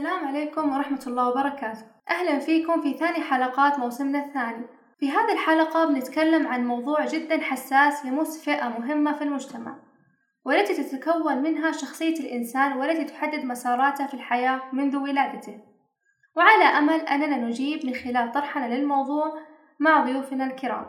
السلام عليكم ورحمة الله وبركاته. أهلا فيكم في ثاني حلقات موسمنا الثاني. في هذه الحلقة بنتكلم عن موضوع جدا حساس يمس فئة مهمة في المجتمع والتي تتكون منها شخصية الإنسان والتي تحدد مساراته في الحياة منذ ولادته. وعلى أمل أننا نجيب من خلال طرحنا للموضوع مع ضيوفنا الكرام.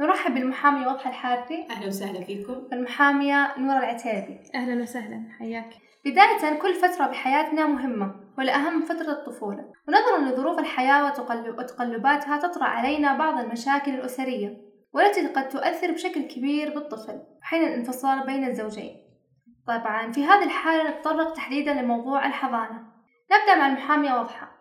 نرحب بالمحامية وضحى الحارثي. أهلا وسهلا فيكم. المحامية نورة العتيبي. أهلا وسهلا حياك. بداية كل فترة بحياتنا مهمة. والأهم فترة الطفولة. ونظرا لظروف الحياة وتقلباتها تطرأ علينا بعض المشاكل الأسرية والتي قد تؤثر بشكل كبير بالطفل حين الانفصال بين الزوجين. طبعا في هذه الحالة نتطرق تحديدا لموضوع الحضانة. نبدأ مع المحامية واضحة.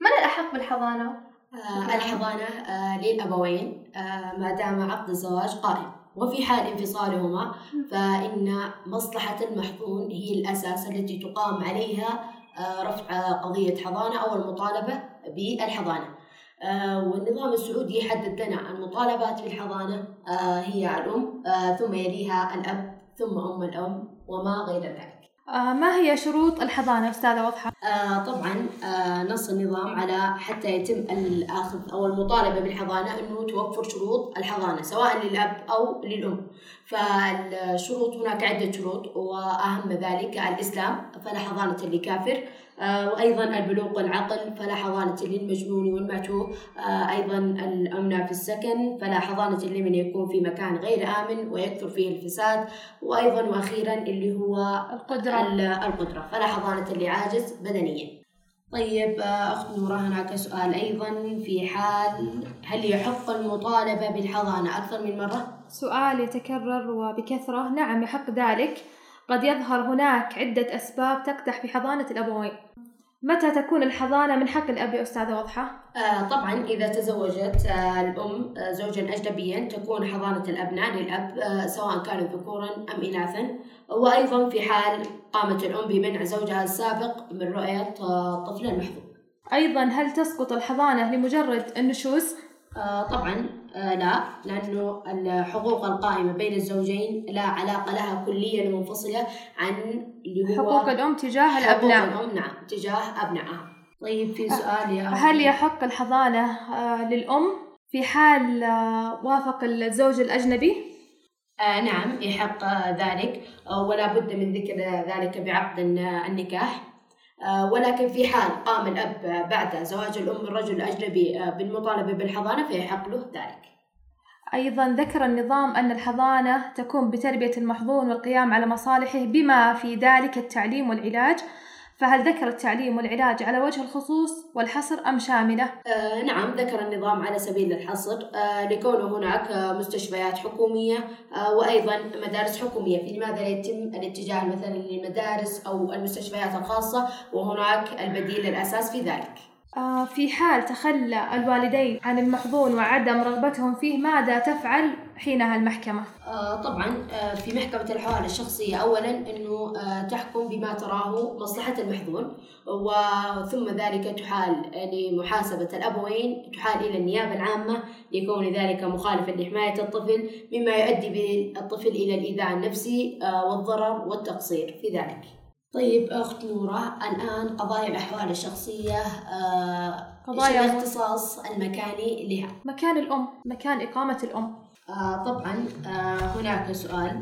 من الأحق بالحضانة؟ آه الحضانة آه للأبوين آه ما دام عقد الزواج قائم وفي حال انفصالهما فإن مصلحة المحظون هي الأساس التي تقام عليها آه، رفع قضية حضانة أو المطالبة بالحضانة. آه، والنظام السعودي يحدد لنا المطالبات بالحضانة آه، هي الأم ثم يليها الأب ثم أم الأم وما غير ذلك. آه ما هي شروط الحضانة أستاذة وضحى؟ آه طبعا آه نص النظام على حتى يتم الأخذ أو المطالبة بالحضانة أنه توفر شروط الحضانة سواء للأب أو للأم فالشروط هناك عدة شروط وأهم ذلك الإسلام فلا حضانة لكافر آه، وأيضا البلوغ والعقل فلا حضانة للمجنون والمعتوه آه، أيضا الأمن في السكن فلا حضانة لمن يكون في مكان غير آمن ويكثر فيه الفساد. وأيضا وأخيرا اللي هو القدرة. القدرة فلا حضانة لعاجز بدنيا. طيب آه، أخت نورة هناك سؤال أيضا في حال هل يحق المطالبة بالحضانة أكثر من مرة؟ سؤال يتكرر وبكثرة. نعم يحق ذلك. قد يظهر هناك عدة أسباب تقدح في حضانة الأبوين متى تكون الحضانة من حق الأب يا أستاذة واضحة؟ آه طبعا إذا تزوجت آه الأم آه زوجا أجنبيا تكون حضانة الأبناء للأب آه سواء كانوا ذكورا أم إناثا وأيضا في حال قامت الأم بمنع زوجها السابق من رؤية آه طفل المحظوظ أيضا هل تسقط الحضانة لمجرد النشوز؟ آه طبعا آه لا لأنه الحقوق القائمة بين الزوجين لا علاقة لها كليا منفصلة عن اللي هو حقوق الأم تجاه الأبناء. حقوق الأم نعم تجاه أبنائها. طيب في سؤال يا هل يحق الحضانة آه للأم في حال وافق الزوج الأجنبي؟ آه نعم يحق ذلك ولا بد من ذكر ذلك بعقد النكاح. ولكن في حال قام الأب بعد زواج الأم من رجل أجنبي آه، بالمطالبة بالحضانة فيحق له ذلك. أيضا ذكر النظام أن الحضانة تكون بتربية المحظون والقيام على مصالحه بما في ذلك التعليم والعلاج. فهل ذكر التعليم والعلاج على وجه الخصوص والحصر أم شاملة؟ آه نعم ذكر النظام على سبيل الحصر آه لكونه هناك مستشفيات حكومية آه وأيضا مدارس حكومية. فلماذا لا يتم الاتجاه مثلا للمدارس أو المستشفيات الخاصة؟ وهناك البديل الأساس في ذلك. في حال تخلى الوالدين عن المحظون وعدم رغبتهم فيه ماذا تفعل حينها المحكمة؟ آه طبعا آه في محكمة الأحوال الشخصية أولا أنه آه تحكم بما تراه مصلحة المحظون وثم ذلك تحال لمحاسبة الأبوين تحال إلى النيابة العامة لكون ذلك مخالفا لحماية الطفل مما يؤدي بالطفل إلى الإيذاء النفسي آه والضرر والتقصير في ذلك طيب أخت نورة الآن قضايا الأحوال الشخصية آه قضايا. الاختصاص المكاني لها مكان الأم مكان إقامة الأم. آه طبعا آه هناك سؤال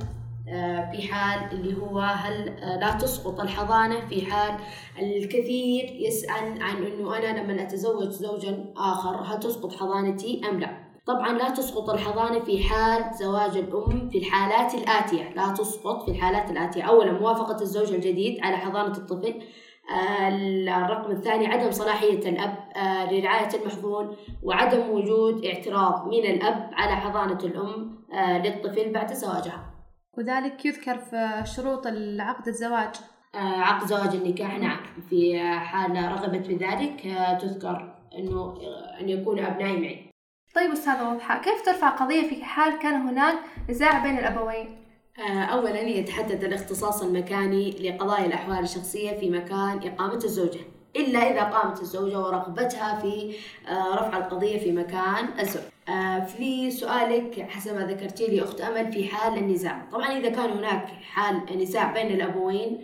آه في حال اللي هو هل آه لا تسقط الحضانة في حال الكثير يسأل عن أنه أنا لما أتزوج زوجا آخر هل تسقط حضانتي أم لا؟ طبعا لا تسقط الحضانة في حال زواج الأم في الحالات الآتية. لا تسقط في الحالات الآتية. أولا موافقة الزوج الجديد على حضانة الطفل. آه، الرقم الثاني عدم صلاحية الأب. آه، لرعاية المحظون وعدم وجود اعتراض من الأب على حضانة الأم آه، للطفل بعد زواجها. وذلك يذكر في شروط العقد الزواج. عقد زواج النكاح نعم. في حال رغبت بذلك تذكر أنه أن يكون أبنائي معي. طيب أستاذة وضحى كيف ترفع قضية في حال كان هناك نزاع بين الأبوين؟ آه، أولا يتحدد الاختصاص المكاني لقضايا الأحوال الشخصية في مكان إقامة الزوجة إلا إذا قامت الزوجة ورغبتها في آه، رفع القضية في مكان الزوج. آه في سؤالك حسب ما ذكرتي لي أخت أمل في حال النزاع. طبعا إذا كان هناك حال نزاع بين الأبوين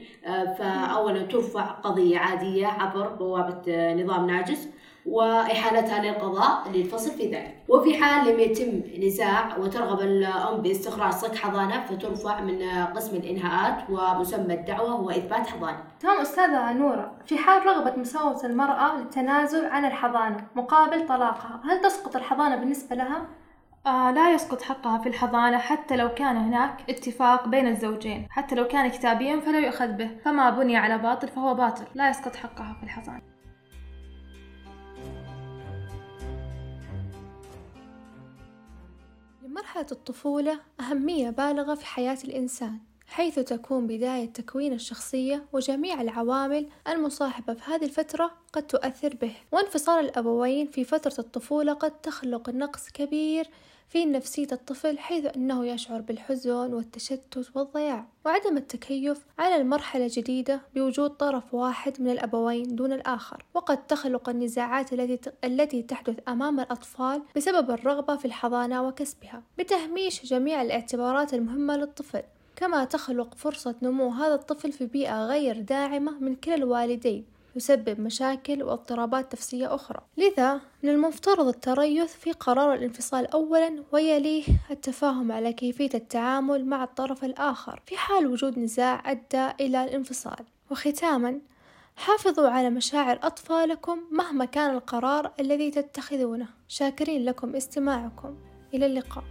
فأولا ترفع قضية عادية عبر بوابة نظام ناجس. وإحالتها للقضاء للفصل في ذلك. وفي حال لم يتم نزاع وترغب الأم باستخراج صك حضانة فترفع من قسم الإنهاءات ومسمى الدعوة هو إثبات حضانة. تمام أستاذة نورة. في حال رغبة مساواة المرأة للتنازل عن الحضانة مقابل طلاقها هل تسقط الحضانة بالنسبة لها؟ آه لا يسقط حقها في الحضانة حتى لو كان هناك اتفاق بين الزوجين. حتى لو كان كتابيا فلا يؤخذ به. فما بني على باطل فهو باطل. لا يسقط حقها في الحضانة. لمرحلة الطفولة أهمية بالغة في حياة الإنسان حيث تكون بداية تكوين الشخصية وجميع العوامل المصاحبة في هذه الفترة قد تؤثر به. وانفصال الأبوين في فترة الطفولة قد تخلق نقص كبير في نفسية الطفل حيث أنه يشعر بالحزن والتشتت والضياع وعدم التكيف على المرحلة الجديدة بوجود طرف واحد من الأبوين دون الآخر. وقد تخلق النزاعات التي التي تحدث أمام الأطفال بسبب الرغبة في الحضانة وكسبها بتهميش جميع الاعتبارات المهمة للطفل. كما تخلق فرصة نمو هذا الطفل في بيئة غير داعمة من كلا الوالدين. يسبب مشاكل واضطرابات نفسية أخرى. لذا من المفترض التريث في قرار الانفصال أولا ويليه التفاهم على كيفية التعامل مع الطرف الآخر في حال وجود نزاع أدى إلى الانفصال. وختاما حافظوا على مشاعر أطفالكم مهما كان القرار الذي تتخذونه. شاكرين لكم استماعكم. إلى اللقاء.